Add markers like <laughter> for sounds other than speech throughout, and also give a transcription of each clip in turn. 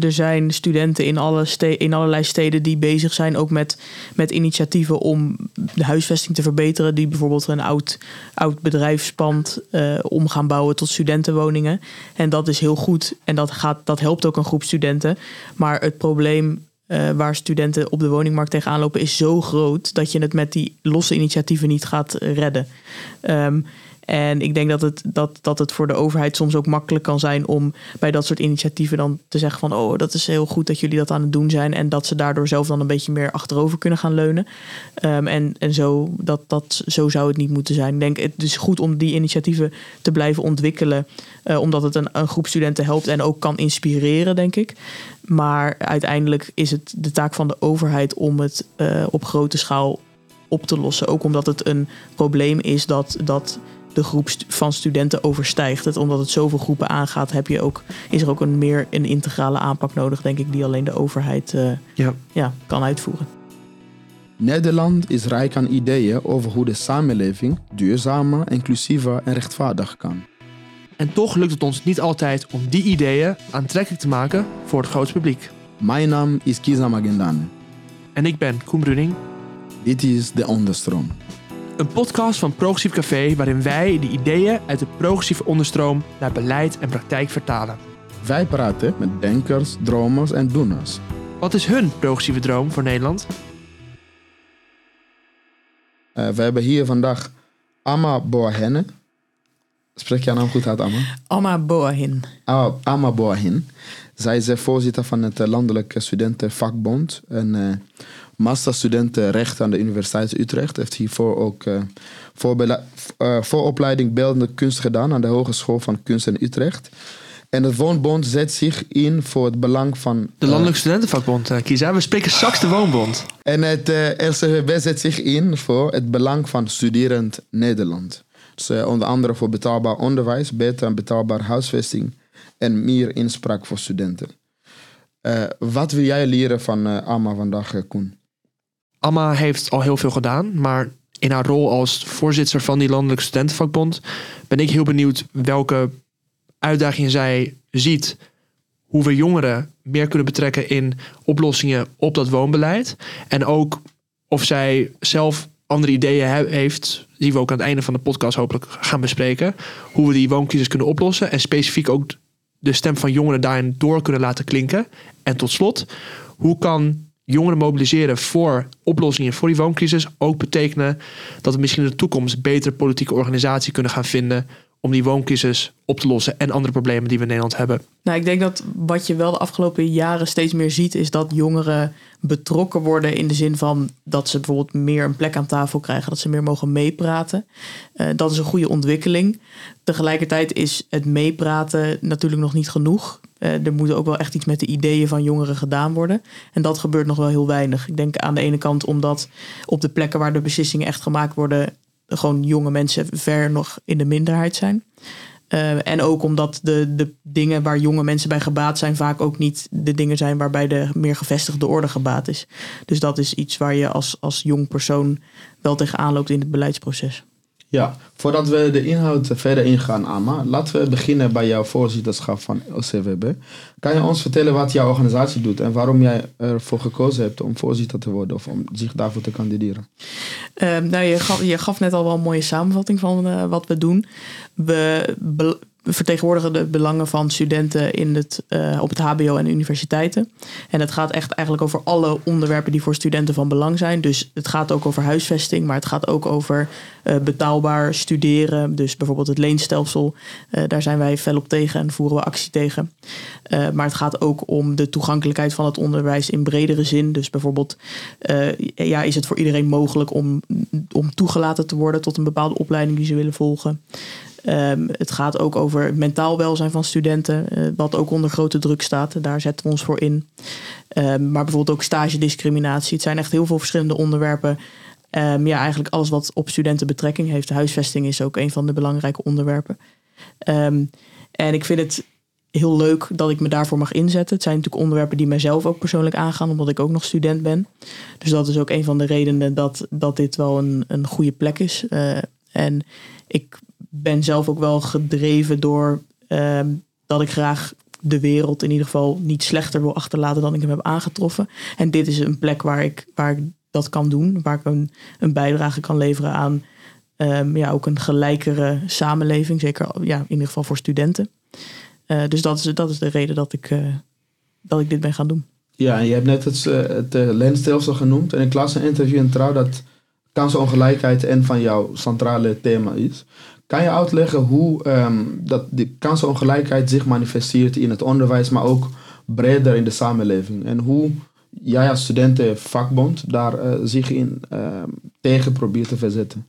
er zijn studenten in, alle in allerlei steden die bezig zijn ook met, met initiatieven om de huisvesting te verbeteren. Die bijvoorbeeld een oud, oud bedrijfspand uh, bouwen tot studentenwoningen. En dat is heel goed en dat, gaat, dat helpt ook een groep studenten. Maar het probleem uh, waar studenten op de woningmarkt tegenaan lopen is zo groot dat je het met die losse initiatieven niet gaat redden. Um, en ik denk dat het, dat, dat het voor de overheid soms ook makkelijk kan zijn om bij dat soort initiatieven dan te zeggen van oh, dat is heel goed dat jullie dat aan het doen zijn. En dat ze daardoor zelf dan een beetje meer achterover kunnen gaan leunen. Um, en en zo, dat, dat, zo zou het niet moeten zijn. Ik denk het is goed om die initiatieven te blijven ontwikkelen. Uh, omdat het een, een groep studenten helpt en ook kan inspireren, denk ik. Maar uiteindelijk is het de taak van de overheid om het uh, op grote schaal op te lossen. Ook omdat het een probleem is dat. dat de groep van studenten overstijgt. Het, omdat het zoveel groepen aangaat, heb je ook, is er ook een meer een integrale aanpak nodig, denk ik, die alleen de overheid uh, ja. Ja, kan uitvoeren. Nederland is rijk aan ideeën over hoe de samenleving duurzamer, inclusiever en rechtvaardig kan. En toch lukt het ons niet altijd om die ideeën aantrekkelijk te maken voor het grootste publiek. Mijn naam is Kiza Magendane. En ik ben Koen Bruning. Dit is De Onderstroom. Een podcast van Progressief Café waarin wij de ideeën uit de progressieve onderstroom naar beleid en praktijk vertalen. Wij praten met denkers, dromers en doeners. Wat is hun progressieve droom voor Nederland? Uh, we hebben hier vandaag Amma Boahenne. Spreek je haar naam goed uit, Amma? Amma Boahin. Oh, Amma Boahin. Zij is voorzitter van het Landelijke Studentenvakbond. En uh, masterstudent recht aan de Universiteit Utrecht. Heeft hiervoor ook uh, uh, vooropleiding beeldende kunst gedaan aan de Hogeschool van Kunst in Utrecht. En het Woonbond zet zich in voor het belang van... De Landelijke Studentenvakbond, uh, Kiza. We spreken straks de Woonbond. En het uh, LCVB zet zich in voor het belang van studerend Nederland. Dus onder andere voor betaalbaar onderwijs, beter en betaalbaar huisvesting en meer inspraak voor studenten. wat wil jij leren van AMA vandaag, Koen? Amma heeft al heel veel gedaan, maar in haar rol als voorzitter van die Landelijke Studentenvakbond ben ik heel benieuwd welke uitdagingen zij ziet. Hoe we jongeren meer kunnen betrekken in oplossingen op dat woonbeleid. En ook of zij zelf andere ideeën heeft, die we ook aan het einde van de podcast hopelijk gaan bespreken. Hoe we die wooncrisis kunnen oplossen. En specifiek ook de stem van jongeren daarin door kunnen laten klinken. En tot slot, hoe kan jongeren mobiliseren voor oplossingen voor die wooncrisis ook betekenen dat we misschien in de toekomst betere politieke organisatie kunnen gaan vinden om die wooncrisis op te lossen en andere problemen die we in Nederland hebben. Nou, ik denk dat wat je wel de afgelopen jaren steeds meer ziet, is dat jongeren betrokken worden in de zin van dat ze bijvoorbeeld meer een plek aan tafel krijgen, dat ze meer mogen meepraten. Uh, dat is een goede ontwikkeling. Tegelijkertijd is het meepraten natuurlijk nog niet genoeg. Uh, er moet ook wel echt iets met de ideeën van jongeren gedaan worden. En dat gebeurt nog wel heel weinig. Ik denk aan de ene kant omdat op de plekken waar de beslissingen echt gemaakt worden, gewoon jonge mensen ver nog in de minderheid zijn. Uh, en ook omdat de, de dingen waar jonge mensen bij gebaat zijn, vaak ook niet de dingen zijn waarbij de meer gevestigde orde gebaat is. Dus dat is iets waar je als, als jong persoon wel tegenaan loopt in het beleidsproces. Ja, voordat we de inhoud verder ingaan, Amma, laten we beginnen bij jouw voorzitterschap van OCWB. Kan je ons vertellen wat jouw organisatie doet en waarom jij ervoor gekozen hebt om voorzitter te worden of om zich daarvoor te kandideren? Uh, nou, je gaf, je gaf net al wel een mooie samenvatting van uh, wat we doen. We vertegenwoordigen de belangen van studenten in het, uh, op het HBO en universiteiten. En het gaat echt eigenlijk over alle onderwerpen die voor studenten van belang zijn. Dus het gaat ook over huisvesting, maar het gaat ook over uh, betaalbaar studeren. Dus bijvoorbeeld het leenstelsel. Uh, daar zijn wij fel op tegen en voeren we actie tegen. maar het gaat ook om de toegankelijkheid van het onderwijs in bredere zin. Dus bijvoorbeeld, ja, is het voor iedereen mogelijk om, om toegelaten te worden tot een bepaalde opleiding die ze willen volgen? Um, het gaat ook over mentaal welzijn van studenten, uh, wat ook onder grote druk staat. Daar zetten we ons voor in. Um, maar bijvoorbeeld ook stagediscriminatie. Het zijn echt heel veel verschillende onderwerpen. Um, ja, eigenlijk alles wat op studenten betrekking heeft. Huisvesting is ook een van de belangrijke onderwerpen. en ik vind het heel leuk dat ik me daarvoor mag inzetten. Het zijn natuurlijk onderwerpen die mijzelf ook persoonlijk aangaan, omdat ik ook nog student ben. Dus dat is ook een van de redenen dat, dat dit wel een, een goede plek is. Uh, en ik ben zelf ook wel gedreven door uh, dat ik graag de wereld in ieder geval niet slechter wil achterlaten dan ik hem heb aangetroffen. En dit is een plek waar ik, waar ik dat kan doen, waar ik een, bijdrage kan leveren aan ehm, ja, ook een gelijkere samenleving, zeker ja, in ieder geval voor studenten. Uh, dus dat is, dat is de reden dat ik, uh, dat ik dit ben gaan doen. Ja, en je hebt net het, uh, het lensstelsel genoemd. En ik las een interview in Trouw dat kansenongelijkheid een van jouw centrale thema is. Kan je uitleggen hoe um, dat die kansenongelijkheid zich manifesteert in het onderwijs, maar ook breder in de samenleving? En hoe jij als studentenvakbond daar uh, zich in uh, tegen probeert te verzetten?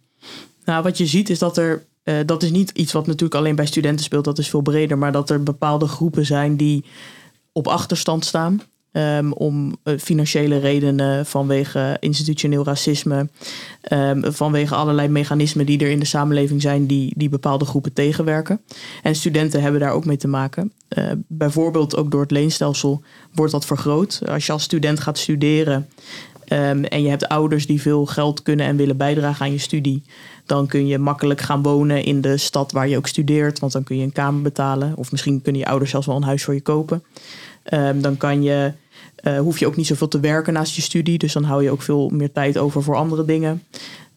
Nou, wat je ziet is dat er, uh, dat is niet iets wat natuurlijk alleen bij studenten speelt, dat is veel breder, maar dat er bepaalde groepen zijn die op achterstand staan. Um, om uh, financiële redenen, vanwege institutioneel racisme, um, vanwege allerlei mechanismen die er in de samenleving zijn die, die bepaalde groepen tegenwerken. En studenten hebben daar ook mee te maken. Uh, bijvoorbeeld ook door het leenstelsel wordt dat vergroot. Als je als student gaat studeren um, en je hebt ouders die veel geld kunnen en willen bijdragen aan je studie, dan kun je makkelijk gaan wonen in de stad waar je ook studeert, want dan kun je een kamer betalen. Of misschien kunnen je ouders zelfs wel een huis voor je kopen. dan kan je uh, hoef je ook niet zoveel te werken naast je studie. Dus dan hou je ook veel meer tijd over voor andere dingen.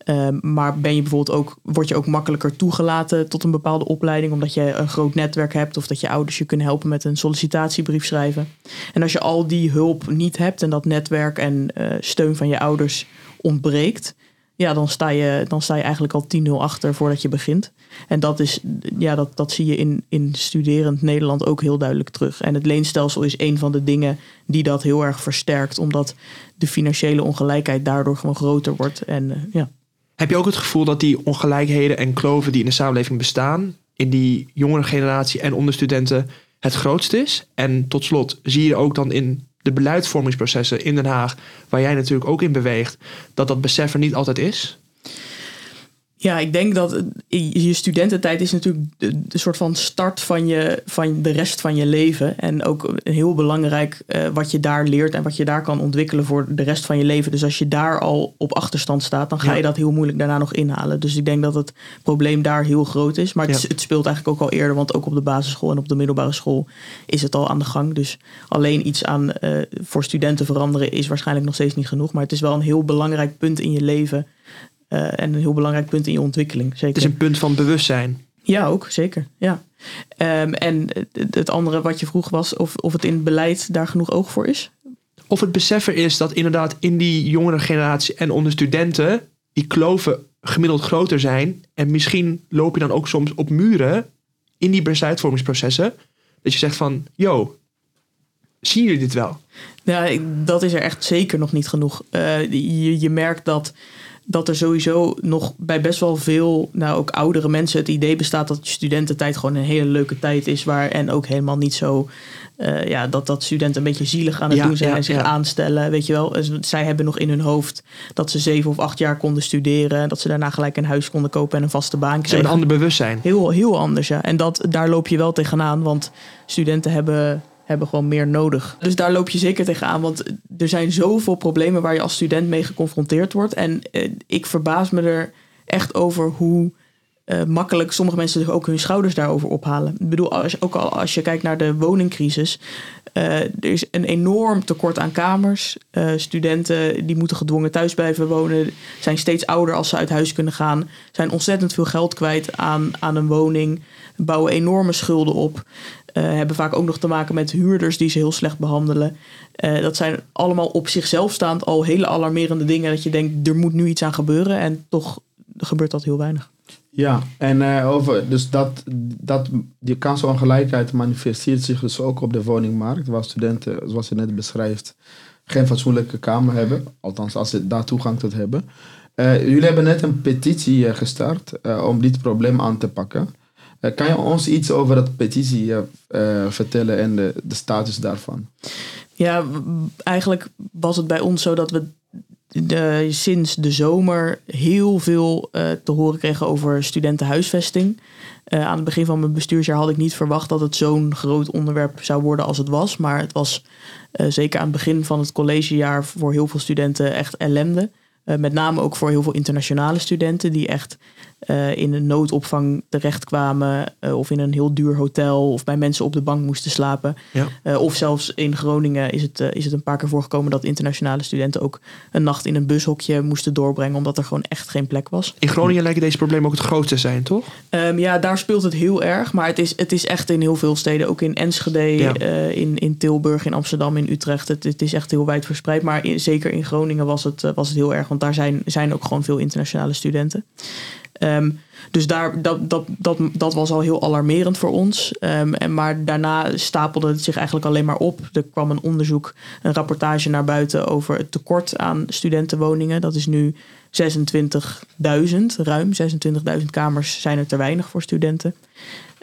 Uh, maar ben je bijvoorbeeld ook, word je ook makkelijker toegelaten tot een bepaalde opleiding, omdat je een groot netwerk hebt of dat je ouders je kunnen helpen met een sollicitatiebrief schrijven. En als je al die hulp niet hebt en dat netwerk en uh, steun van je ouders ontbreekt, ja, dan sta je, dan sta je eigenlijk al 10-0 achter voordat je begint. En dat, is, ja, dat, dat zie je in, in studerend Nederland ook heel duidelijk terug. En het leenstelsel is een van de dingen die dat heel erg versterkt, omdat de financiële ongelijkheid daardoor gewoon groter wordt. En, uh, ja. Heb je ook het gevoel dat die ongelijkheden en kloven die in de samenleving bestaan, in die jongere generatie en onder studenten, het grootst is? En tot slot, zie je ook dan in de beleidsvormingsprocessen in Den Haag, waar jij natuurlijk ook in beweegt, dat dat besef er niet altijd is? Ja, ik denk dat je studententijd is natuurlijk de, de, soort van start van, je, van de rest van je leven. En ook heel belangrijk uh, wat je daar leert en wat je daar kan ontwikkelen voor de rest van je leven. Dus als je daar al op achterstand staat, dan ga ja. je dat heel moeilijk daarna nog inhalen. Dus ik denk dat het probleem daar heel groot is. Maar het, ja. het, speelt eigenlijk ook al eerder, want ook op de basisschool en op de middelbare school is het al aan de gang. Dus alleen iets aan uh, voor studenten veranderen is waarschijnlijk nog steeds niet genoeg. Maar het is wel een heel belangrijk punt in je leven. Uh, en een heel belangrijk punt in je ontwikkeling. Zeker. Het is een punt van bewustzijn. Ja, ook zeker. Ja. Um, en het andere wat je vroeg was of, of het in het beleid daar genoeg oog voor is. Of het beseffen is dat inderdaad in die jongere generatie en onder studenten die kloven gemiddeld groter zijn. En misschien loop je dan ook soms op muren in die besluitvormingsprocessen. Dat je zegt van, yo, zien jullie dit wel? Ja, dat is er echt zeker nog niet genoeg. Uh, je, je merkt dat dat er sowieso nog bij best wel veel, nou ook oudere mensen, het idee bestaat dat studententijd gewoon een hele leuke tijd is. Waar en ook helemaal niet zo, uh, ja, dat, dat studenten een beetje zielig aan het ja, doen zijn ja, en zich ja. aanstellen. Weet je wel, zij hebben nog in hun hoofd dat ze zeven of acht jaar konden studeren. Dat ze daarna gelijk een huis konden kopen en een vaste baan kregen. Ze hebben een ander bewustzijn. Heel, heel anders, ja. En dat, daar loop je wel tegenaan, want studenten hebben hebben gewoon meer nodig. Dus daar loop je zeker tegenaan, want er zijn zoveel problemen waar je als student mee geconfronteerd wordt. En eh, ik verbaas me er echt over hoe uh, makkelijk sommige mensen ook hun schouders daarover ophalen. Ik bedoel, als, ook al als je kijkt naar de woningcrisis. Uh, er is een enorm tekort aan kamers. Studenten die moeten gedwongen thuis blijven wonen, zijn steeds ouder als ze uit huis kunnen gaan, zijn ontzettend veel geld kwijt aan, aan een woning, bouwen enorme schulden op. Uh, hebben vaak ook nog te maken met huurders die ze heel slecht behandelen. Uh, dat zijn allemaal op zichzelf staand al hele alarmerende dingen. Dat je denkt, er moet nu iets aan gebeuren. En toch gebeurt dat heel weinig. Ja, en uh, over, dus dat, dat, die kansenongelijkheid manifesteert zich dus ook op de woningmarkt. Waar studenten, zoals je net beschrijft, geen fatsoenlijke kamer hebben. Althans, als ze daar toegang tot hebben. jullie hebben net een petitie gestart om dit probleem aan te pakken. Uh, kan je ons iets over dat petitie uh, vertellen en de, de status daarvan? Ja, eigenlijk was het bij ons zo dat we de, sinds de zomer heel veel te horen kregen over studentenhuisvesting. aan het begin van mijn bestuursjaar had ik niet verwacht dat het zo'n groot onderwerp zou worden als het was. Maar het was zeker aan het begin van het collegejaar voor heel veel studenten echt ellende. met name ook voor heel veel internationale studenten die echt eh, in een noodopvang terechtkwamen. eh, of in een heel duur hotel. Of bij mensen op de bank moesten slapen. Ja. Eh, of zelfs in Groningen is het, is het een paar keer voorgekomen dat internationale studenten ook een nacht in een bushokje moesten doorbrengen. Omdat er gewoon echt geen plek was. In Groningen lijken deze problemen ook het grootste te zijn, toch? Ehm, ja, daar speelt het heel erg. Maar het is, het is echt in heel veel steden. Ook in Enschede, Ja. in, in Tilburg, in Amsterdam, in Utrecht. Het, het is echt heel wijd verspreid. Maar in- zeker in Groningen was het, was het heel erg. Want daar zijn, zijn ook gewoon veel internationale studenten. Ehm, dus daar, dat, dat, dat, dat was al heel alarmerend voor ons. Ehm, en maar daarna stapelde het zich eigenlijk alleen maar op. Er kwam een onderzoek, een rapportage naar buiten over het tekort aan studentenwoningen. Dat is nu 26.000, ruim 26.000 kamers zijn er te weinig voor studenten.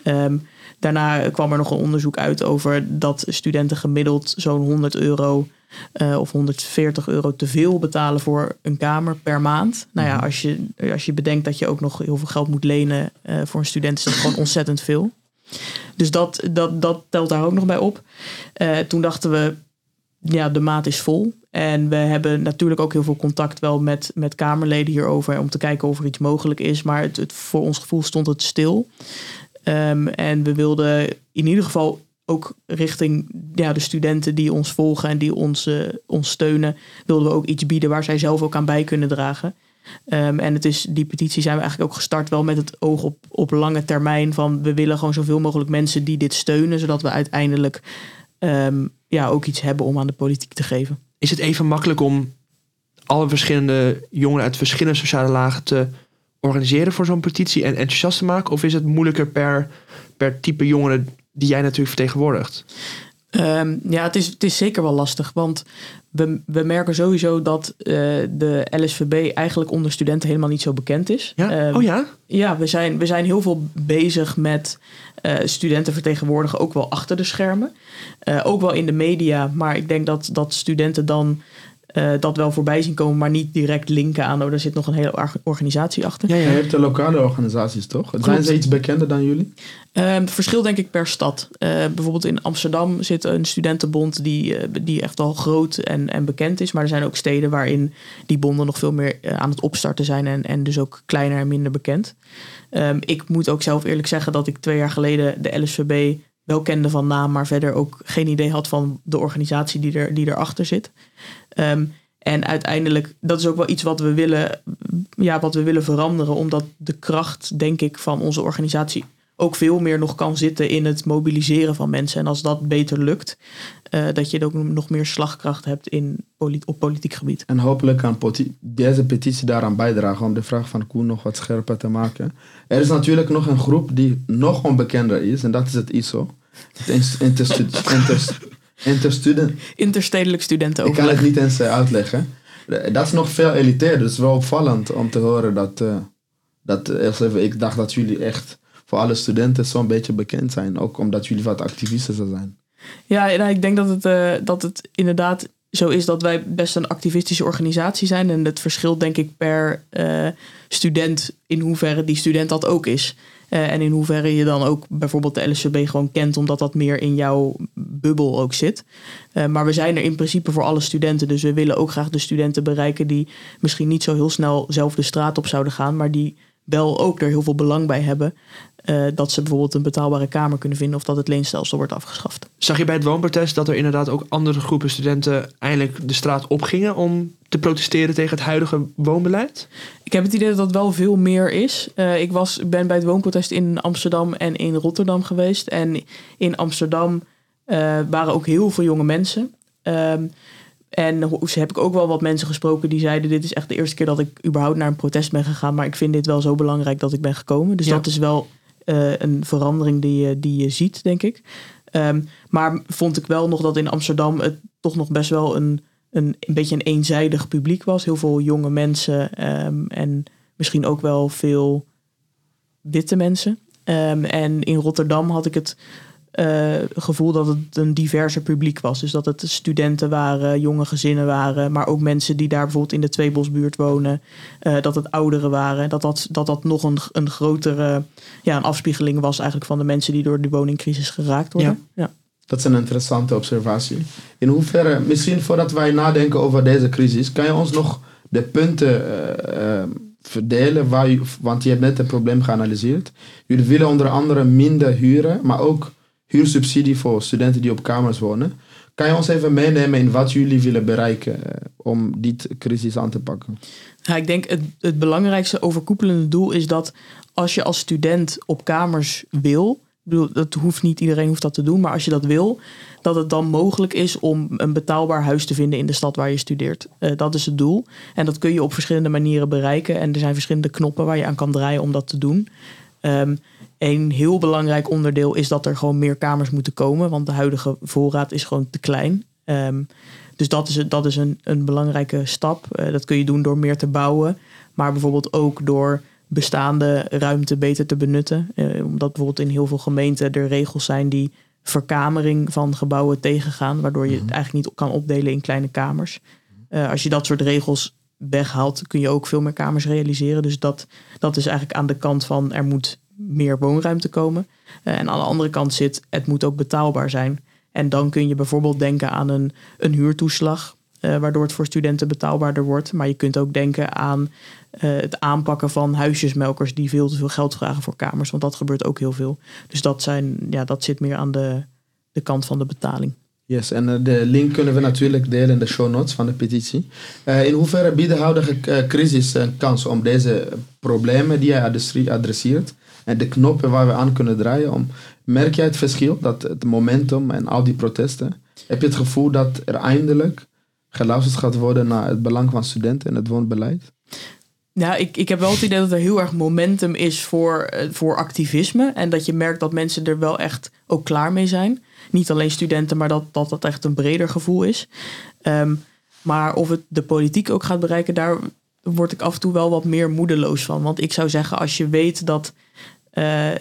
Ehm, daarna kwam er nog een onderzoek uit over dat studenten gemiddeld zo'n 100 euro eh, of 140 euro te veel betalen voor een kamer per maand. Nou ja, als je, als je bedenkt dat je ook nog heel veel geld moet lenen eh, voor een student, is dat gewoon ontzettend veel. Dus dat, dat, dat telt daar ook nog bij op. Eh, toen dachten we, ja, de maat is vol. En we hebben natuurlijk ook heel veel contact wel met, met Kamerleden hierover om te kijken of er iets mogelijk is. Maar het, het, voor ons gevoel stond het stil. Ehm, en we wilden in ieder geval ook richting ja, de studenten die ons volgen en die ons, ons steunen, wilden we ook iets bieden waar zij zelf ook aan bij kunnen dragen. Ehm, en het is, die petitie zijn we eigenlijk ook gestart wel met het oog op, op lange termijn. Van we willen gewoon zoveel mogelijk mensen die dit steunen, zodat we uiteindelijk ehm, ja, ook iets hebben om aan de politiek te geven. Is het even makkelijk om alle verschillende jongeren uit verschillende sociale lagen te organiseren voor zo'n petitie en enthousiast te maken? Of is het moeilijker per, per type jongeren die jij natuurlijk vertegenwoordigt? Ehm, ja, het is, het is zeker wel lastig. Want we, we merken sowieso dat eh, de LSVB eigenlijk onder studenten helemaal niet zo bekend is. Ja? Ehm, oh ja? Ja, we zijn, we zijn heel veel bezig met eh, studenten vertegenwoordigen, ook wel achter de schermen. Eh, ook wel in de media, maar ik denk dat, dat studenten dan eh, dat wel voorbij zien komen, maar niet direct linken aan. Oh, daar zit nog een hele or- organisatie achter. Ja, Je hebt de lokale organisaties, toch? Zijn ze iets bekender dan jullie? Ehm, verschil denk ik per stad. Eh, bijvoorbeeld in Amsterdam zit een studentenbond die, eh, die echt wel groot en, en bekend is. Maar er zijn ook steden waarin die bonden nog veel meer aan het opstarten zijn. En, en dus ook kleiner en minder bekend. Ehm, ik moet ook zelf eerlijk zeggen dat ik twee jaar geleden de LSVB wel kende van naam. Maar verder ook geen idee had van de organisatie die, er, die erachter zit. Ehm, en uiteindelijk, dat is ook wel iets wat we willen, ja, wat we willen veranderen. Omdat de kracht, denk ik, van onze organisatie ook veel meer nog kan zitten in het mobiliseren van mensen. En als dat beter lukt, eh, dat je ook nog meer slagkracht hebt in op politiek gebied. En hopelijk kan deze petitie daaraan bijdragen om de vraag van Koen nog wat scherper te maken. Er is natuurlijk nog een groep die nog onbekender is en dat is het ISO. Het inters- interstudent. Interstedelijk Ik kan het niet eens eh, uitleggen. Dat is nog veel elitair, dus wel opvallend om te horen dat, eh, dat eh, eerst even, ik dacht dat jullie echt voor alle studenten zo'n beetje bekend zijn. Ook omdat jullie wat activisten zijn. Ja, nou, ik denk dat het, dat het inderdaad zo is dat wij best een activistische organisatie zijn. En het verschilt denk ik per student in hoeverre die student dat ook is. Eh, en in hoeverre je dan ook bijvoorbeeld de LSVB gewoon kent, omdat dat meer in jouw bubbel ook zit. Eh, maar we zijn er in principe voor alle studenten. Dus we willen ook graag de studenten bereiken die misschien niet zo heel snel zelf de straat op zouden gaan, maar die wel ook er heel veel belang bij hebben. eh, dat ze bijvoorbeeld een betaalbare kamer kunnen vinden of dat het leenstelsel wordt afgeschaft. Zag je bij het woonprotest dat er inderdaad ook andere groepen studenten eindelijk de straat opgingen om te protesteren tegen het huidige woonbeleid? Ik heb het idee dat dat wel veel meer is. Eh, ik was, ben bij het woonprotest in Amsterdam en in Rotterdam geweest. En in Amsterdam eh, waren ook heel veel jonge mensen. Ehm, en ze heb ik ook wel wat mensen gesproken die zeiden: Dit is echt de eerste keer dat ik überhaupt naar een protest ben gegaan. Maar ik vind dit wel zo belangrijk dat ik ben gekomen. Dus Ja. dat is wel eh, een verandering die je, die je ziet, denk ik. Ehm, maar vond ik wel nog dat in Amsterdam het toch nog best wel een, een, een beetje een eenzijdig publiek was. Heel veel jonge mensen ehm, en misschien ook wel veel witte mensen. Ehm, en in Rotterdam had ik het eh, gevoel dat het een diverser publiek was. Dus dat het studenten waren, jonge gezinnen waren, maar ook mensen die daar bijvoorbeeld in de Tweebosbuurt wonen. eh, dat het ouderen waren. Dat dat, dat, dat nog een, een grotere ja, een afspiegeling was eigenlijk van de mensen die door de woningcrisis geraakt worden. Ja. Dat is een interessante observatie. In hoeverre, misschien voordat wij nadenken over deze crisis, kan je ons nog de punten eh, eh, verdelen, waar want je hebt net het probleem geanalyseerd. Jullie willen onder andere minder huren, maar ook huursubsidie voor studenten die op kamers wonen. Kan je ons even meenemen in wat jullie willen bereiken eh, om die crisis aan te pakken? Ja, ik denk het, het belangrijkste overkoepelende doel is dat als je als student op kamers wil, bedoel, dat hoeft niet iedereen hoeft dat te doen, maar als je dat wil, dat het dan mogelijk is om een betaalbaar huis te vinden in de stad waar je studeert. Eh, dat is het doel. En dat kun je op verschillende manieren bereiken. En er zijn verschillende knoppen waar je aan kan draaien om dat te doen. Ehm, een heel belangrijk onderdeel is dat er gewoon meer kamers moeten komen, want de huidige voorraad is gewoon te klein. Ehm, dus dat is, dat is een, een belangrijke stap. Eh, dat kun je doen door meer te bouwen, maar bijvoorbeeld ook door bestaande ruimte beter te benutten. Eh, omdat bijvoorbeeld in heel veel gemeenten er regels zijn die verkamering van gebouwen tegengaan, waardoor je het eigenlijk niet kan opdelen in kleine kamers. Eh, als je dat soort regels weghaalt, kun je ook veel meer kamers realiseren. Dus dat, dat is eigenlijk aan de kant van er moet meer woonruimte komen. Eh, en aan de andere kant zit, het moet ook betaalbaar zijn. En dan kun je bijvoorbeeld denken aan een, een huurtoeslag, eh, waardoor het voor studenten betaalbaarder wordt. Maar je kunt ook denken aan eh, het aanpakken van huisjesmelkers die veel te veel geld vragen voor kamers. Want dat gebeurt ook heel veel. Dus dat, zijn, ja, dat zit meer aan de, de kant van de betaling. Yes, en eh, de link kunnen we natuurlijk delen in de show notes van de petitie. In hoeverre biedt de huidige crisis een kans om deze problemen die hij adresseert en de knoppen waar we aan kunnen draaien, om, merk jij het verschil, dat het momentum en al die protesten, heb je het gevoel dat er eindelijk geluisterd gaat worden naar het belang van studenten en het woonbeleid? Ja, ik, ik heb wel het idee dat er heel erg momentum is voor, eh, voor activisme. En dat je merkt dat mensen er wel echt ook klaar mee zijn. Niet alleen studenten, maar dat dat, dat echt een breder gevoel is. Ehm, maar of het de politiek ook gaat bereiken, daar word ik af en toe wel wat meer moedeloos van. Want ik zou zeggen, als je weet dat, eh,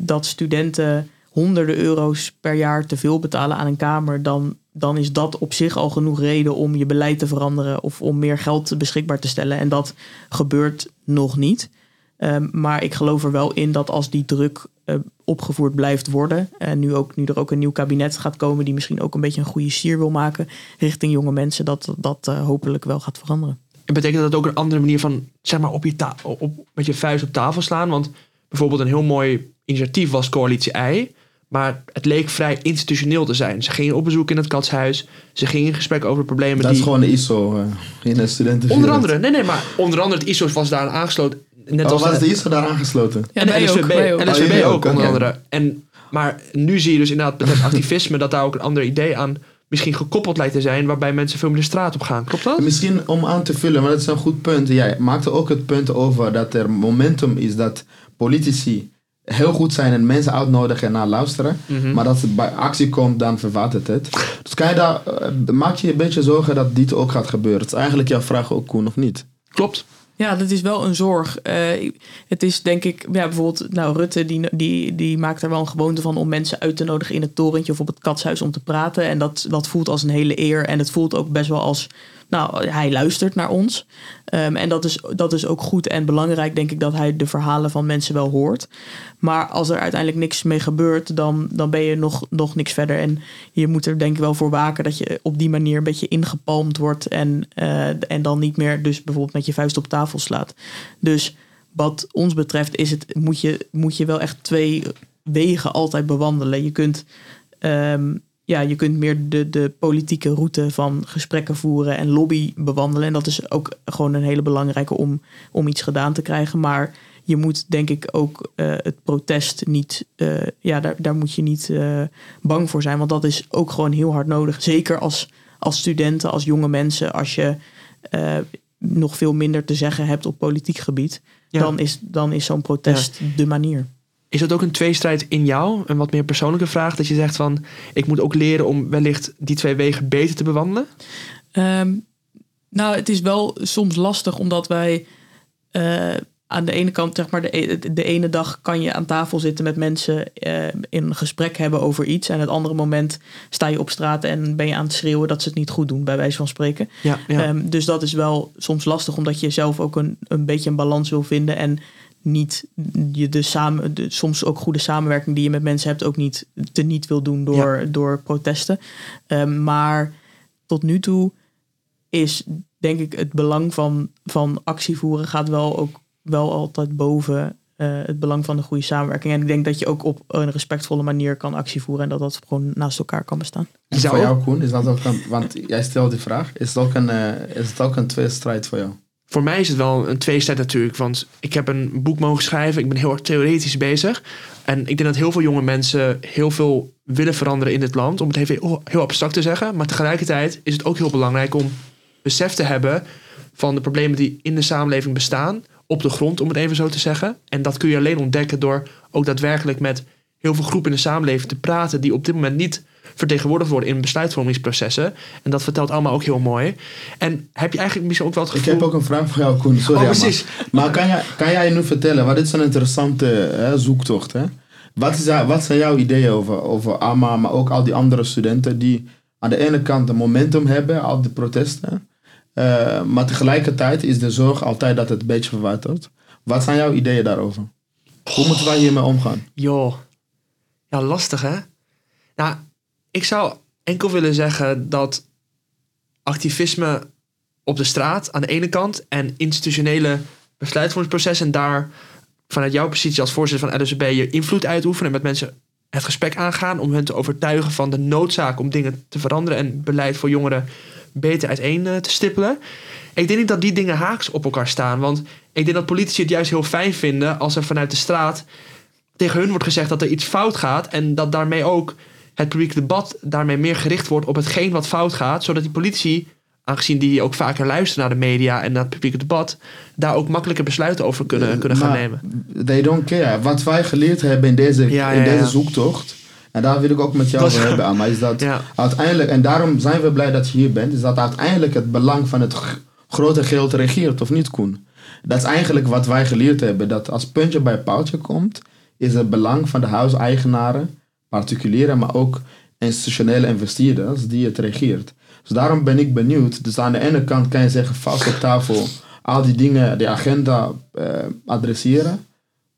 dat studenten honderden euro's per jaar te veel betalen aan een kamer, dan, dan is dat op zich al genoeg reden om je beleid te veranderen of om meer geld beschikbaar te stellen. En dat gebeurt nog niet. Ehm, maar ik geloof er wel in dat als die druk eh, opgevoerd blijft worden. En nu, ook, nu er ook een nieuw kabinet gaat komen, die misschien ook een beetje een goede sier wil maken richting jonge mensen, dat dat eh, hopelijk wel gaat veranderen. En betekent dat ook een andere manier van, zeg maar, op je op, met je vuist op tafel slaan? Want bijvoorbeeld een heel mooi initiatief was Coalitie I. Maar het leek vrij institutioneel te zijn. Ze gingen op bezoek in het katshuis. Ze gingen in gesprek over problemen Dat die... is gewoon de ISO eh, in de studenten. Onder andere, nee, nee, maar onder andere het ISO was daar aangesloten. Net Oh, als was de ISO daar aangesloten? Ja, en de wij ook, ook. LSVB Oh, ook, ook, onder andere. En, maar nu zie je dus inderdaad met het <laughs> activisme dat daar ook een ander idee aan misschien gekoppeld lijkt te zijn, waarbij mensen veel meer de straat op gaan. Klopt dat? Misschien om aan te vullen, maar dat is een goed punt. Jij maakte ook het punt over dat er momentum is dat politici heel goed zijn en mensen uitnodigen en naar luisteren. Mhm. Maar als het bij actie komt, dan verwatert het. Dus kan je daar, eh, maak je een beetje zorgen dat dit ook gaat gebeuren? Dat is eigenlijk jouw vraag ook, Koen, of niet? Klopt. Ja, dat is wel een zorg. Eh, het is denk ik, ja, bijvoorbeeld, nou, Rutte die, die, die maakt er wel een gewoonte van om mensen uit te nodigen in het torentje of op het katshuis om te praten. En dat, dat voelt als een hele eer. En het voelt ook best wel als, nou, hij luistert naar ons. Ehm, en dat is, dat is ook goed en belangrijk, denk ik, dat hij de verhalen van mensen wel hoort. Maar als er uiteindelijk niks mee gebeurt, dan, dan ben je nog, nog niks verder. En je moet er denk ik wel voor waken dat je op die manier een beetje ingepalmd wordt. En, eh, en dan niet meer dus bijvoorbeeld met je vuist op tafel slaat. Dus wat ons betreft is het, moet, je, moet je wel echt twee wegen altijd bewandelen. Je kunt, ehm, ja, je kunt meer de, de politieke route van gesprekken voeren en lobby bewandelen. En dat is ook gewoon een hele belangrijke om, om iets gedaan te krijgen. Maar je moet denk ik ook eh, het protest niet, eh, ja, daar, daar moet je niet eh, bang voor zijn. Want dat is ook gewoon heel hard nodig. Zeker als, als studenten, als jonge mensen, als je nog veel minder te zeggen hebt op politiek gebied. Ja. Dan is, dan is zo'n protest de manier. Is dat ook een tweestrijd in jou? Een wat meer persoonlijke vraag? Dat je zegt van, ik moet ook leren om wellicht die twee wegen beter te bewandelen? Ehm, nou, het is wel soms lastig omdat wij eh, aan de ene kant, zeg maar, de, e- de ene dag kan je aan tafel zitten met mensen eh, in een gesprek hebben over iets. En het andere moment sta je op straat en ben je aan het schreeuwen dat ze het niet goed doen, bij wijze van spreken. Ja, ja. Ehm, dus dat is wel soms lastig, omdat je zelf ook een, een beetje een balans wil vinden. En niet je de samen, de, soms ook goede samenwerking die je met mensen hebt, ook niet te niet wil doen door, door protesten. Ehm, maar tot nu toe is denk ik het belang van, van actie voeren gaat wel ook wel altijd boven eh, het belang van de goede samenwerking. En ik denk dat je ook op een respectvolle manier kan actie voeren en dat dat gewoon naast elkaar kan bestaan. En Zou voor jou, Koen, is dat ook een... Want jij stelt die vraag. Is het ook een, eh, is het ook een tweestrijd voor jou? Voor mij is het wel een tweestrijd natuurlijk. Want ik heb een boek mogen schrijven. Ik ben heel erg theoretisch bezig. En ik denk dat heel veel jonge mensen heel veel willen veranderen in dit land. Om het even heel, heel abstract te zeggen. Maar tegelijkertijd is het ook heel belangrijk om besef te hebben van de problemen die in de samenleving bestaan. Op de grond, om het even zo te zeggen. En dat kun je alleen ontdekken door ook daadwerkelijk met heel veel groepen in de samenleving te praten. die op dit moment niet vertegenwoordigd worden in besluitvormingsprocessen. En dat vertelt allemaal ook heel mooi. En heb je eigenlijk misschien ook wel het Ik gevoel. heb ook een vraag voor jou, Koen. Sorry, Oh, precies. Maar kan jij, kan jij nu vertellen, want dit is een interessante hè, zoektocht. Hè? Wat, is, wat zijn jouw ideeën over, over AMA, maar ook al die andere studenten die aan de ene kant een momentum hebben, al die protesten. eh, maar tegelijkertijd is de zorg altijd dat het een beetje verwatert. Wat zijn jouw ideeën daarover? Hoe moeten wij hiermee omgaan? Joh. Ja, lastig hè? Nou, ik zou enkel willen zeggen dat activisme op de straat aan de ene kant en institutionele besluitvormingsprocessen en daar vanuit jouw positie als voorzitter van LSB je invloed uitoefenen en met mensen het gesprek aangaan om hen te overtuigen van de noodzaak om dingen te veranderen en beleid voor jongeren beter uiteen eh, te stippelen. Ik denk niet dat die dingen haaks op elkaar staan, want ik denk dat politici het juist heel fijn vinden als er vanuit de straat tegen hun wordt gezegd dat er iets fout gaat en dat daarmee ook het publiek debat daarmee meer gericht wordt op hetgeen wat fout gaat, zodat die politici, aangezien die ook vaker luisteren naar de media en naar het publieke debat, daar ook makkelijker besluiten over kunnen, kunnen gaan Maar nemen. They don't care. Wat wij geleerd hebben in deze, Ja, in ja, deze ja. zoektocht, en daar wil ik ook met jou over hebben, Amma, is dat uiteindelijk, en daarom zijn we blij dat je hier bent, is dat uiteindelijk het belang van het grote geld regeert, of niet, Koen? Dat is eigenlijk wat wij geleerd hebben, dat als puntje bij paaltje komt, is het belang van de huiseigenaren, particulieren, maar ook institutionele investeerders, die het regeert. Dus daarom ben ik benieuwd. Dus aan de ene kant kan je zeggen, vast op tafel, al die dingen, de agenda eh, adresseren.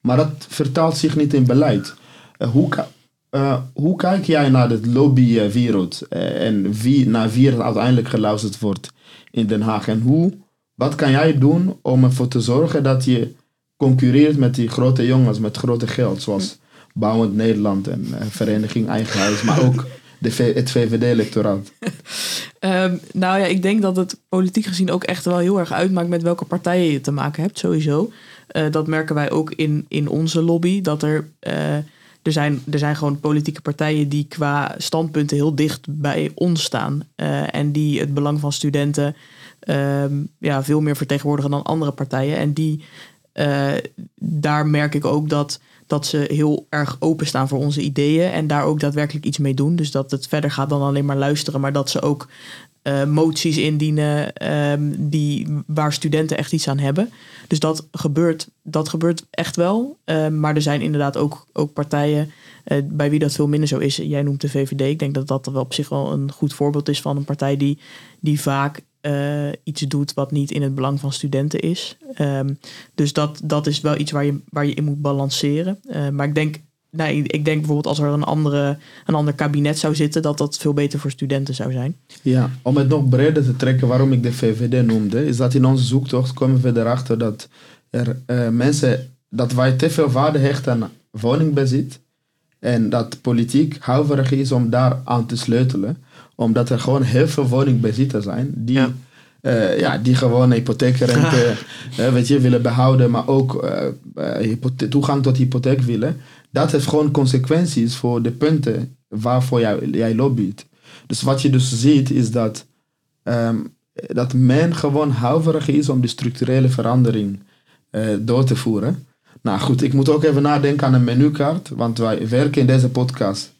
Maar dat vertaalt zich niet in beleid. Eh, hoe, eh, hoe kijk jij naar de lobbywereld eh, en wie, naar wie er uiteindelijk geluisterd wordt in Den Haag? En hoe, wat kan jij doen om ervoor te zorgen dat je concurreert met die grote jongens met grote geld, zoals Bouwend Nederland en eh, Vereniging Eigen Huis, maar ook de het VVD-electoraat? <laughs> Ehm, nou ja, ik denk dat het politiek gezien ook echt wel heel erg uitmaakt met welke partijen je te maken hebt, sowieso. Eh, dat merken wij ook in, in onze lobby. Dat er, eh, er, zijn, er zijn gewoon politieke partijen die qua standpunten heel dicht bij ons staan. En die het belang van studenten ehm, ja, veel meer vertegenwoordigen dan andere partijen. En die, daar merk ik ook dat, dat ze heel erg openstaan voor onze ideeën. En daar ook daadwerkelijk iets mee doen. Dus dat het verder gaat dan alleen maar luisteren. Maar dat ze ook eh, moties indienen ehm, die, waar studenten echt iets aan hebben. Dus dat gebeurt, dat gebeurt echt wel. Ehm, maar er zijn inderdaad ook, ook partijen eh, bij wie dat veel minder zo is. Jij noemt de VVD. Ik denk dat dat wel op zich wel een goed voorbeeld is van een partij die, die vaak eh, iets doet wat niet in het belang van studenten is. Ehm, dus dat, dat is wel iets waar je, waar je in moet balanceren. Eh, maar ik denk, nou, ik, denk bijvoorbeeld als er een, andere, een ander kabinet zou zitten, dat dat veel beter voor studenten zou zijn. Ja, om het nog breder te trekken waarom ik de VVD noemde, is dat in onze zoektocht komen we erachter dat er eh, mensen, dat wij te veel waarde hechten aan woningbezit en dat politiek huiverig is om daar aan te sleutelen, omdat er gewoon heel veel woningbezitters zijn die, Ja. ja. ja, die gewoon hypotheekrente <laughs> eh, weet je, willen behouden, maar ook eh, eh, hypothe- toegang tot hypotheek willen. Dat heeft gewoon consequenties voor de punten waarvoor jij, jij lobbyt. Dus wat je dus ziet is dat, ehm, dat men gewoon huiverig is om de structurele verandering eh, door te voeren. Nou goed, ik moet ook even nadenken aan een menukaart, want wij werken in deze podcast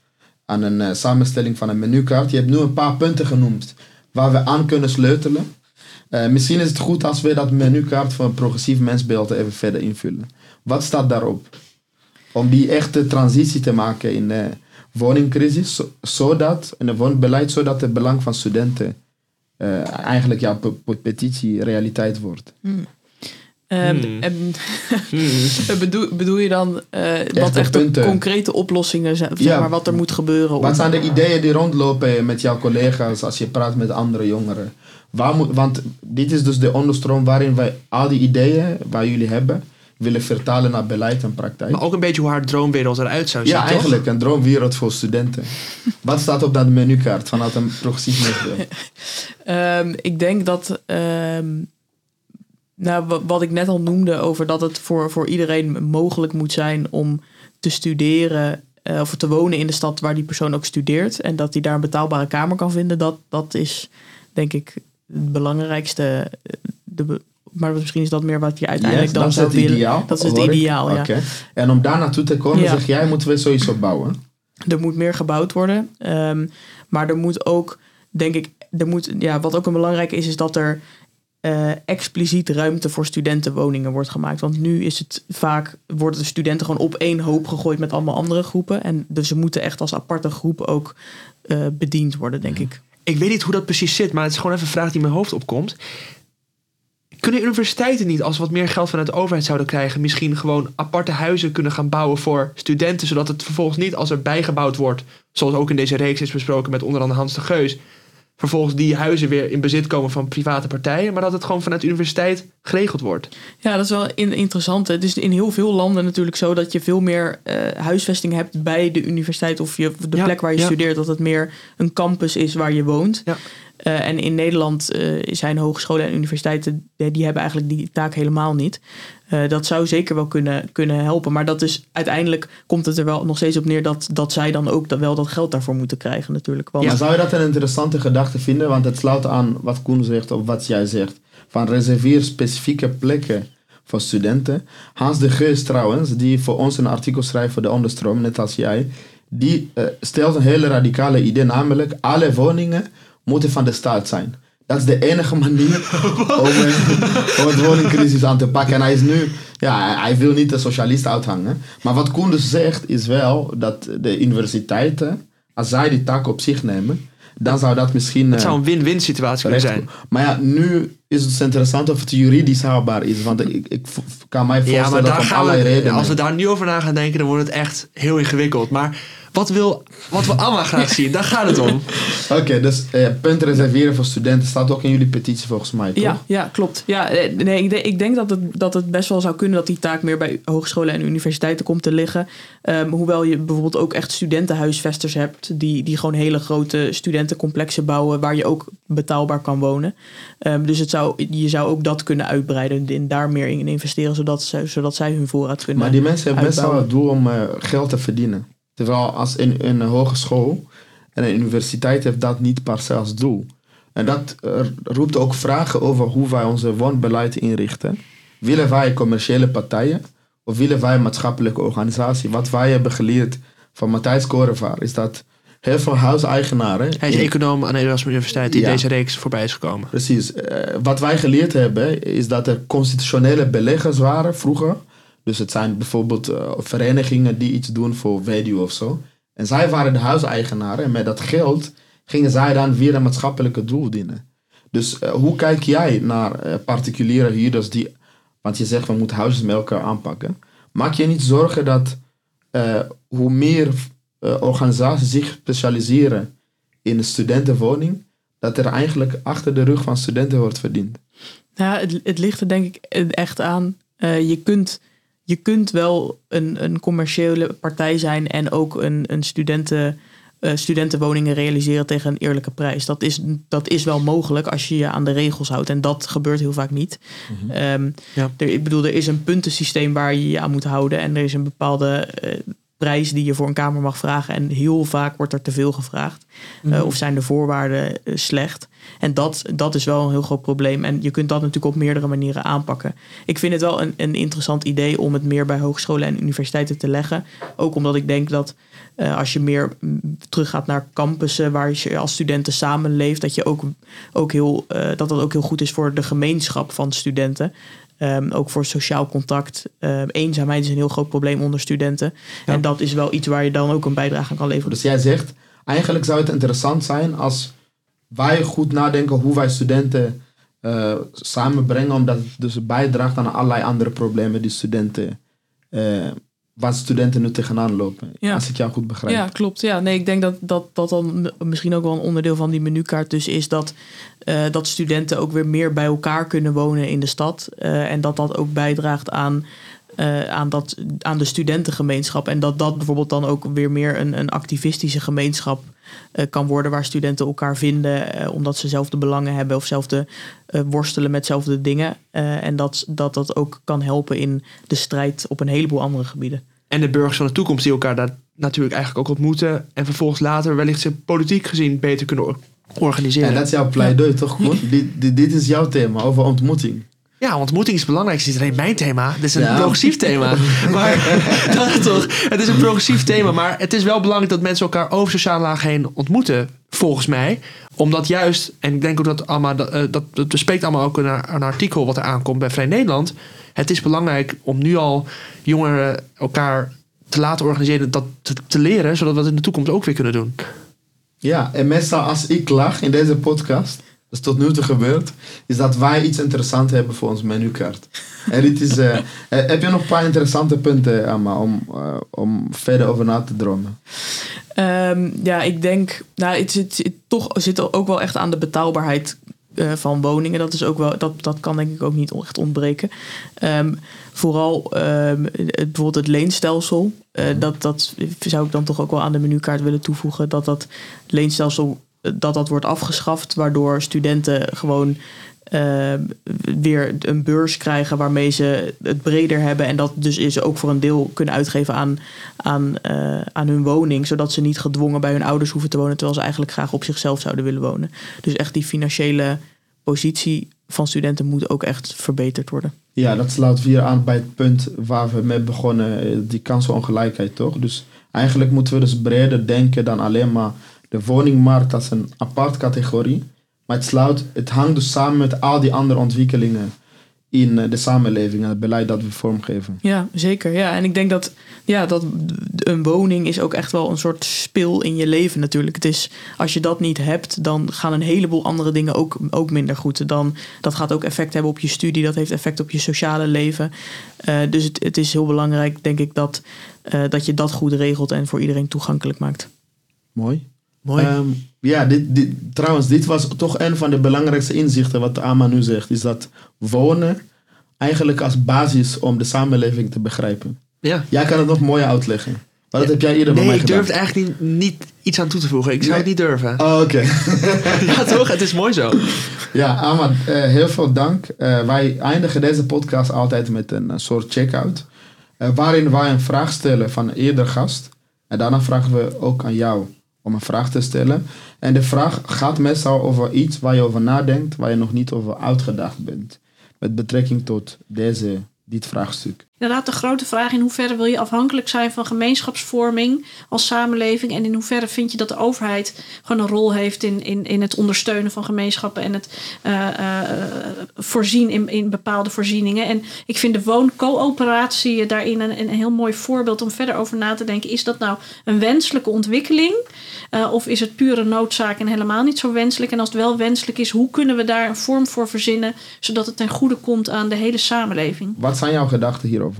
aan een eh, samenstelling van een menukaart. Je hebt nu een paar punten genoemd waar we aan kunnen sleutelen. Eh, misschien is het goed als we dat menukaart voor een progressief mensbeeld even verder invullen. Wat staat daarop? Om die echte transitie te maken in de woningcrisis, zo- zodat, in het woonbeleid, zodat het belang van studenten eh, eigenlijk jouw pe- pe- petitie realiteit wordt. Ehm, Hmm. en, Hmm. <laughs> bedoel, bedoel je dan eh, wat echt de concrete oplossingen zijn? Zeg Ja. maar wat er moet gebeuren? Wat om- zijn de ideeën die rondlopen met jouw collega's als je praat met andere jongeren? Waar moet, want dit is dus de onderstroom waarin wij al die ideeën waar jullie hebben, willen vertalen naar beleid en praktijk. Maar ook een beetje hoe haar droomwereld eruit zou zien, ja, toch? eigenlijk een droomwereld voor studenten. Wat staat op dat menukaart vanuit een progressief? <laughs> Ehm, ik denk dat, ehm, nou, wa- wat ik net al noemde over dat het voor, voor iedereen mogelijk moet zijn om te studeren eh, of te wonen in de stad waar die persoon ook studeert. En dat hij daar een betaalbare kamer kan vinden. Dat, dat is denk ik het belangrijkste. eh, De, maar misschien is dat meer wat je uiteindelijk Yes, dan dat is zou het willen. ideaal. Dat is het ideaal, ja. En om daar naartoe te komen, Ja. zeg jij, moeten we sowieso bouwen. Er moet meer gebouwd worden. Ehm, maar er moet ook, denk ik, er moet, ja, wat ook een belangrijke is, is dat er eh, expliciet ruimte voor studentenwoningen wordt gemaakt. Want nu is het vaak, worden de studenten gewoon op één hoop gegooid met allemaal andere groepen. En dus ze moeten echt als aparte groep ook eh, bediend worden, denk ik. Ik weet niet hoe dat precies zit, maar het is gewoon even een vraag die in mijn hoofd opkomt. Kunnen universiteiten niet, als we wat meer geld vanuit de overheid zouden krijgen, misschien gewoon aparte huizen kunnen gaan bouwen voor studenten, zodat het vervolgens niet als er bijgebouwd wordt, zoals ook in deze reeks is besproken met onder andere Hans de Geus, vervolgens die huizen weer in bezit komen van private partijen, maar dat het gewoon vanuit de universiteit geregeld wordt. Ja, dat is wel in, interessant. Het is in heel veel landen natuurlijk zo dat je veel meer eh, huisvesting hebt bij de universiteit of je, de Ja, plek waar je ja. studeert. Dat het meer een campus is waar je woont. Ja. Eh, en in Nederland eh, zijn hogescholen en universiteiten, die, die hebben eigenlijk die taak helemaal niet. Eh, dat zou zeker wel kunnen, kunnen helpen. Maar dat is uiteindelijk komt het er wel nog steeds op neer dat, dat zij dan ook dat, wel dat geld daarvoor moeten krijgen natuurlijk. Want, Maar zou je dat een interessante gedachte vinden? Want het sluit aan wat Koen zegt of wat jij zegt. Van reserveer specifieke plekken voor studenten. Hans de Geus trouwens, die voor ons een artikel schrijft voor de onderstroom, net als jij. Die eh, stelt een hele radicale idee, namelijk alle woningen moeten van de staat zijn. Dat is de enige manier <laughs> om, eh, om het woningcrisis aan te pakken. En hij is nu, ja, hij wil niet de socialist uithangen. Maar wat Koen dus zegt, is wel dat de universiteiten, als zij die taak op zich nemen, dan zou dat misschien. Het eh, zou een win-win situatie kunnen zijn. Maar ja, nu is het dus interessant of het juridisch haalbaar is. Want ik, ik kan mij Ja, voorstellen maar daar om gaan allerlei we, redenen. als we daar nu over na gaan denken, dan wordt het echt heel ingewikkeld. Maar wat wil, wat we allemaal graag zien, daar gaat het om. <laughs> Oké, dus eh, punt reserveren voor studenten staat ook in jullie petitie volgens mij, toch? Ja, ja, klopt. Ja, eh, nee, ik, denk, ik denk dat het, dat het best wel zou kunnen dat die taak meer bij hogescholen en universiteiten komt te liggen. Ehm, hoewel je bijvoorbeeld ook echt studentenhuisvesters hebt, die, die gewoon hele grote studentencomplexen bouwen waar je ook betaalbaar kan wonen. Ehm, dus het zou, je zou ook dat kunnen uitbreiden en daar meer in investeren, zodat, ze, zodat zij hun voorraad kunnen Maar die mensen hebben best wel het doel om eh, geld te verdienen. Terwijl als in, in een hogeschool en een universiteit heeft dat niet per se als doel. En dat eh, roept ook vragen over hoe wij onze woonbeleid inrichten. Willen wij commerciële partijen of willen wij een maatschappelijke organisatie? Wat wij hebben geleerd van Matthijs Korevaar is dat heel veel huiseigenaren... Hij is econoom aan de Erasmus Universiteit die Ja. deze reeks voorbij is gekomen. Precies. Eh, wat wij geleerd hebben is dat er constitutionele beleggers waren vroeger. Dus het zijn bijvoorbeeld eh, verenigingen die iets doen voor weduwe of zo. En zij waren de huiseigenaren en met dat geld gingen zij dan weer een maatschappelijke doel dienen. Dus eh, hoe kijk jij naar eh, particuliere huurders die, want je zegt we moeten elkaar aanpakken. Maak je niet zorgen dat hoe meer organisaties zich specialiseren in een studentenwoning, dat er eigenlijk achter de rug van studenten wordt verdiend. Ja, het, het ligt er denk ik echt aan. Je, kunt, je kunt wel een, een commerciële partij zijn en ook een, een studenten, eh, studentenwoningen realiseren tegen een eerlijke prijs. Dat is, dat is wel mogelijk als je je aan de regels houdt. En dat gebeurt heel vaak niet. Ehm, Ja. er, ik bedoel, er is een puntensysteem waar je je aan moet houden. En er is een bepaalde eh, prijs die je voor een kamer mag vragen. En heel vaak wordt er te veel gevraagd. Eh, of zijn de voorwaarden eh, slecht. En dat, dat is wel een heel groot probleem. En je kunt dat natuurlijk op meerdere manieren aanpakken. Ik vind het wel een, een interessant idee om het meer bij hogescholen en universiteiten te leggen. Ook omdat ik denk dat eh, als je meer mm, teruggaat naar campussen waar je als studenten samenleeft, dat, je ook, ook heel, dat dat ook heel goed is voor de gemeenschap van studenten. Ehm, ook voor sociaal contact. Ehm, eenzaamheid is een heel groot probleem onder studenten. Ja. En dat is wel iets waar je dan ook een bijdrage aan kan leveren. Dus jij zegt, eigenlijk zou het interessant zijn als wij goed nadenken hoe wij studenten eh, samenbrengen, omdat het dus bijdraagt aan allerlei andere problemen die studenten, eh, waar studenten nu tegenaan lopen. Ja. Als ik jou goed begrijp. Ja, klopt. Ja, nee, ik denk dat dat, dat dan misschien ook wel een onderdeel van die menukaart dus is dat, eh, dat studenten ook weer meer bij elkaar kunnen wonen in de stad. Eh, en dat dat ook bijdraagt aan eh, aan, dat, aan de studentengemeenschap. En dat dat bijvoorbeeld dan ook weer meer een, een activistische gemeenschap eh, kan worden. Waar studenten elkaar vinden eh, omdat ze dezelfde belangen hebben of zelfde eh, worstelen met dezelfde dingen. Eh, en dat, dat dat ook kan helpen in de strijd op een heleboel andere gebieden. En de burgers van de toekomst die elkaar daar natuurlijk eigenlijk ook ontmoeten. En vervolgens later wellicht ze politiek gezien beter kunnen or- organiseren. En dat is jouw pleidooi, toch? <laughs> Dit, dit is jouw thema over ontmoeting. Ja, ontmoeting is belangrijk. Het is niet alleen mijn thema. Dit is een Ja. progressief thema. <laughs> Maar <laughs> dat toch? Het is een progressief thema. Maar het is wel belangrijk dat mensen elkaar over sociale lagen heen ontmoeten. Volgens mij. Omdat juist, en ik denk ook dat allemaal, dat, eh, dat, dat bespreekt allemaal ook een, een artikel wat er aankomt bij Vrij Nederland. Het is belangrijk om nu al jongeren elkaar te laten organiseren, dat te, te leren, zodat we dat in de toekomst ook weer kunnen doen. Ja, en meestal als ik lach in deze podcast, is tot nu toe gebeurd, is dat wij iets interessants hebben voor ons menukaart. En dit is, eh, eh, heb je nog een paar interessante punten, Amma, om, eh, om verder over na te dromen? Ehm, ja, ik denk, nou, het zit, het toch zit er ook wel echt aan de betaalbaarheid van woningen. Dat, is ook wel, dat, dat kan denk ik ook niet echt ontbreken. Ehm, vooral ehm, het, bijvoorbeeld het leenstelsel. dat, dat zou ik dan toch ook wel aan de menukaart willen toevoegen. Dat dat leenstelsel dat dat wordt afgeschaft. Waardoor studenten gewoon eh, weer een beurs krijgen waarmee ze het breder hebben. En dat dus is ook voor een deel kunnen uitgeven aan, aan, eh, aan hun woning. Zodat ze niet gedwongen bij hun ouders hoeven te wonen. Terwijl ze eigenlijk graag op zichzelf zouden willen wonen. Dus echt die financiële positie van studenten moet ook echt verbeterd worden. Ja, dat sluit weer aan bij het punt waar we mee begonnen, eh, die kansenongelijkheid, toch? Dus eigenlijk moeten we dus breder denken dan alleen maar de woningmarkt als een apart categorie. Maar het, sluit, het hangt dus samen met al die andere ontwikkelingen in eh, de samenleving en het beleid dat we vormgeven. Ja, zeker. Ja, en ik denk dat, ja, dat een woning is ook echt wel een soort spil in je leven natuurlijk. Het is, als je dat niet hebt, dan gaan een heleboel andere dingen ook, ook minder goed. Dan, dat gaat ook effect hebben op je studie, dat heeft effect op je sociale leven. Eh, dus het, het is heel belangrijk, denk ik, dat, eh, dat je dat goed regelt en voor iedereen toegankelijk maakt. Mooi. Mooi. Ehm, ja, dit, dit, trouwens, dit was toch een van de belangrijkste inzichten wat Ama nu zegt. Is dat wonen eigenlijk als basis om de samenleving te begrijpen. ja. Jij kan het nog mooier uitleggen. Maar dat heb jij eerder bij Nee, mij ik durf eigenlijk niet, niet iets aan toe te voegen. Ik zou Nee. het niet durven. Oh, Oké. <laughs> Ja, toch? Het is mooi zo. ja, Ahmad, eh, heel veel dank. Eh, wij eindigen deze podcast altijd met een soort check-out. eh, waarin wij een vraag stellen van een eerder gast. En daarna vragen we ook aan jou om een vraag te stellen. En de vraag gaat meestal over iets waar je over nadenkt, waar je nog niet over uitgedacht bent. Met betrekking tot deze, dit vraagstuk. Inderdaad, de grote vraag in hoeverre wil je afhankelijk zijn van gemeenschapsvorming als samenleving en in hoeverre vind je dat de overheid gewoon een rol heeft in, in, in het ondersteunen van gemeenschappen en het eh, eh, voorzien in, in bepaalde voorzieningen. En ik vind de wooncoöperatie daarin een, een heel mooi voorbeeld om verder over na te denken. Is dat nou een wenselijke ontwikkeling eh, of is het pure noodzaak en helemaal niet zo wenselijk? En als het wel wenselijk is, hoe kunnen we daar een vorm voor verzinnen zodat het ten goede komt aan de hele samenleving? Wat zijn jouw gedachten hierover?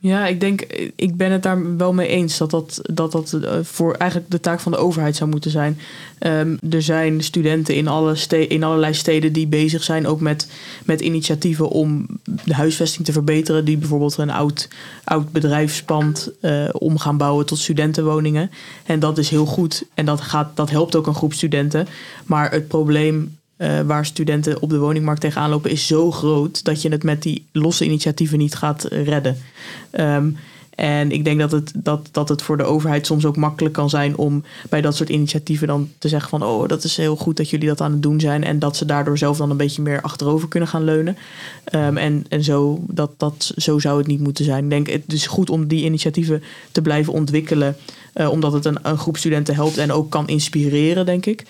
Ja, ik denk, ik ben het daar wel mee eens dat dat, dat, dat eh, voor eigenlijk de taak van de overheid zou moeten zijn. Ehm, er zijn studenten in, alle in allerlei steden die bezig zijn ook met, met initiatieven om de huisvesting te verbeteren. Die bijvoorbeeld een oud, oud bedrijfspand eh, om gaan bouwen tot studentenwoningen. En dat is heel goed en dat, gaat, dat helpt ook een groep studenten. Maar het probleem eh, waar studenten op de woningmarkt tegenaan lopen is zo groot dat je het met die losse initiatieven niet gaat redden. Ehm, en ik denk dat het, dat, dat het voor de overheid soms ook makkelijk kan zijn om bij dat soort initiatieven dan te zeggen van oh, dat is heel goed dat jullie dat aan het doen zijn. En dat ze daardoor zelf dan een beetje meer achterover kunnen gaan leunen. Ehm, en en zo, dat, dat, zo zou het niet moeten zijn. Ik denk het is goed om die initiatieven te blijven ontwikkelen. eh, omdat het een, een groep studenten helpt en ook kan inspireren, denk ik.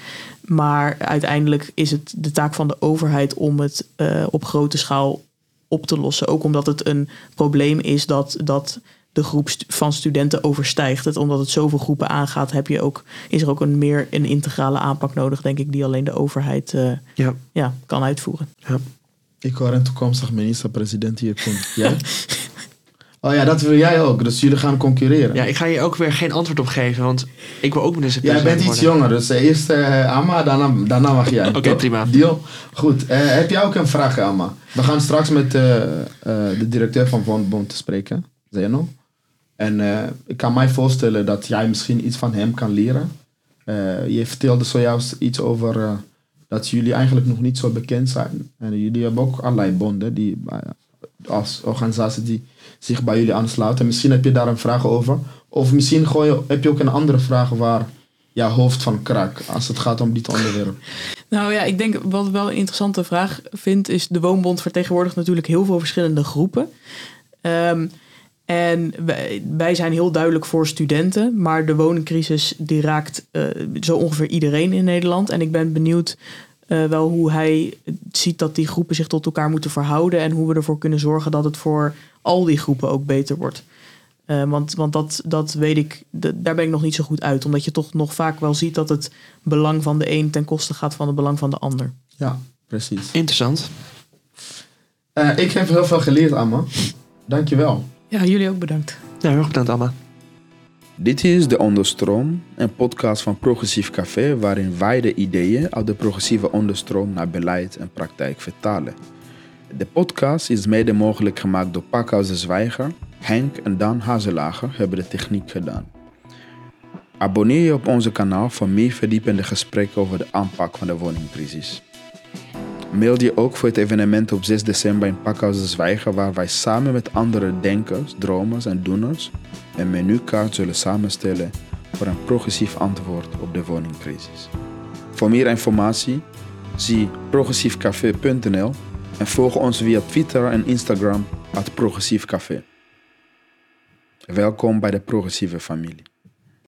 Maar uiteindelijk is het de taak van de overheid om het eh, op grote schaal op te lossen. Ook omdat het een probleem is dat, dat de groep stu- van studenten overstijgt. Het, omdat het zoveel groepen aangaat, heb je ook, is er ook een meer een integrale aanpak nodig, denk ik, die alleen de overheid eh, Ja. ja, kan uitvoeren. Ik hoor een toekomstig minister-president hier komt. Jij? <laughs> Oh ja, dat wil jij ook. Dus jullie gaan concurreren. Ja, ik ga je ook weer geen antwoord op geven, want ik wil ook Jij minister-president bent iets worden. jonger, dus eerst eh Amma, daarna, daarna mag jij. Oké, prima. Deal? Goed. Eh, heb jij ook een vraag, Amma? We gaan straks met eh, eh, de directeur van Woonbond spreken, Zeno. En eh, ik kan mij voorstellen dat jij misschien iets van hem kan leren. Eh, je vertelde zojuist iets over eh, dat jullie eigenlijk nog niet zo bekend zijn. En jullie hebben ook allerlei bonden die, eh, als organisatie die zich bij jullie aansluiten. Misschien heb je daar een vraag over. Of misschien je, heb je ook een andere vraag waar jouw hoofd van krak als het gaat om dit onderwerp. <laughs> Nou ja, ik denk wat ik wel een interessante vraag vind, is de Woonbond vertegenwoordigt natuurlijk heel veel verschillende groepen. Ehm, en wij, wij zijn heel duidelijk voor studenten, maar de woningcrisis die raakt eh, zo ongeveer iedereen in Nederland. En ik ben benieuwd eh, wel hoe hij ziet dat die groepen zich tot elkaar moeten verhouden en hoe we ervoor kunnen zorgen dat het voor al die groepen ook beter wordt. Eh, want want dat, dat weet ik, daar ben ik nog niet zo goed uit. Omdat je toch nog vaak wel ziet dat het belang van de een ten koste gaat van het belang van de ander. Ja, precies. Interessant. Eh, ik heb heel veel geleerd, Amma. Dankjewel. Ja, jullie ook bedankt. Ja, heel erg bedankt, Amma. Dit is De Onderstroom, een podcast van Progressief Café waarin wij de ideeën uit de progressieve onderstroom naar beleid en praktijk vertalen. De podcast is mede mogelijk gemaakt door Pakhuis de Zwijger, Henk en Dan Hazelager hebben de techniek gedaan. Abonneer je op onze kanaal voor meer verdiepende gesprekken over de aanpak van de woningcrisis. Mail je ook voor het evenement op 6 december in Pakhuis de waar wij samen met andere denkers, dromers en doeners een menukaart zullen samenstellen voor een progressief antwoord op de woningcrisis. Voor meer informatie zie progressiefcafé.nl en volg ons via Twitter en Instagram at Progressief Café. Welkom bij de progressieve familie.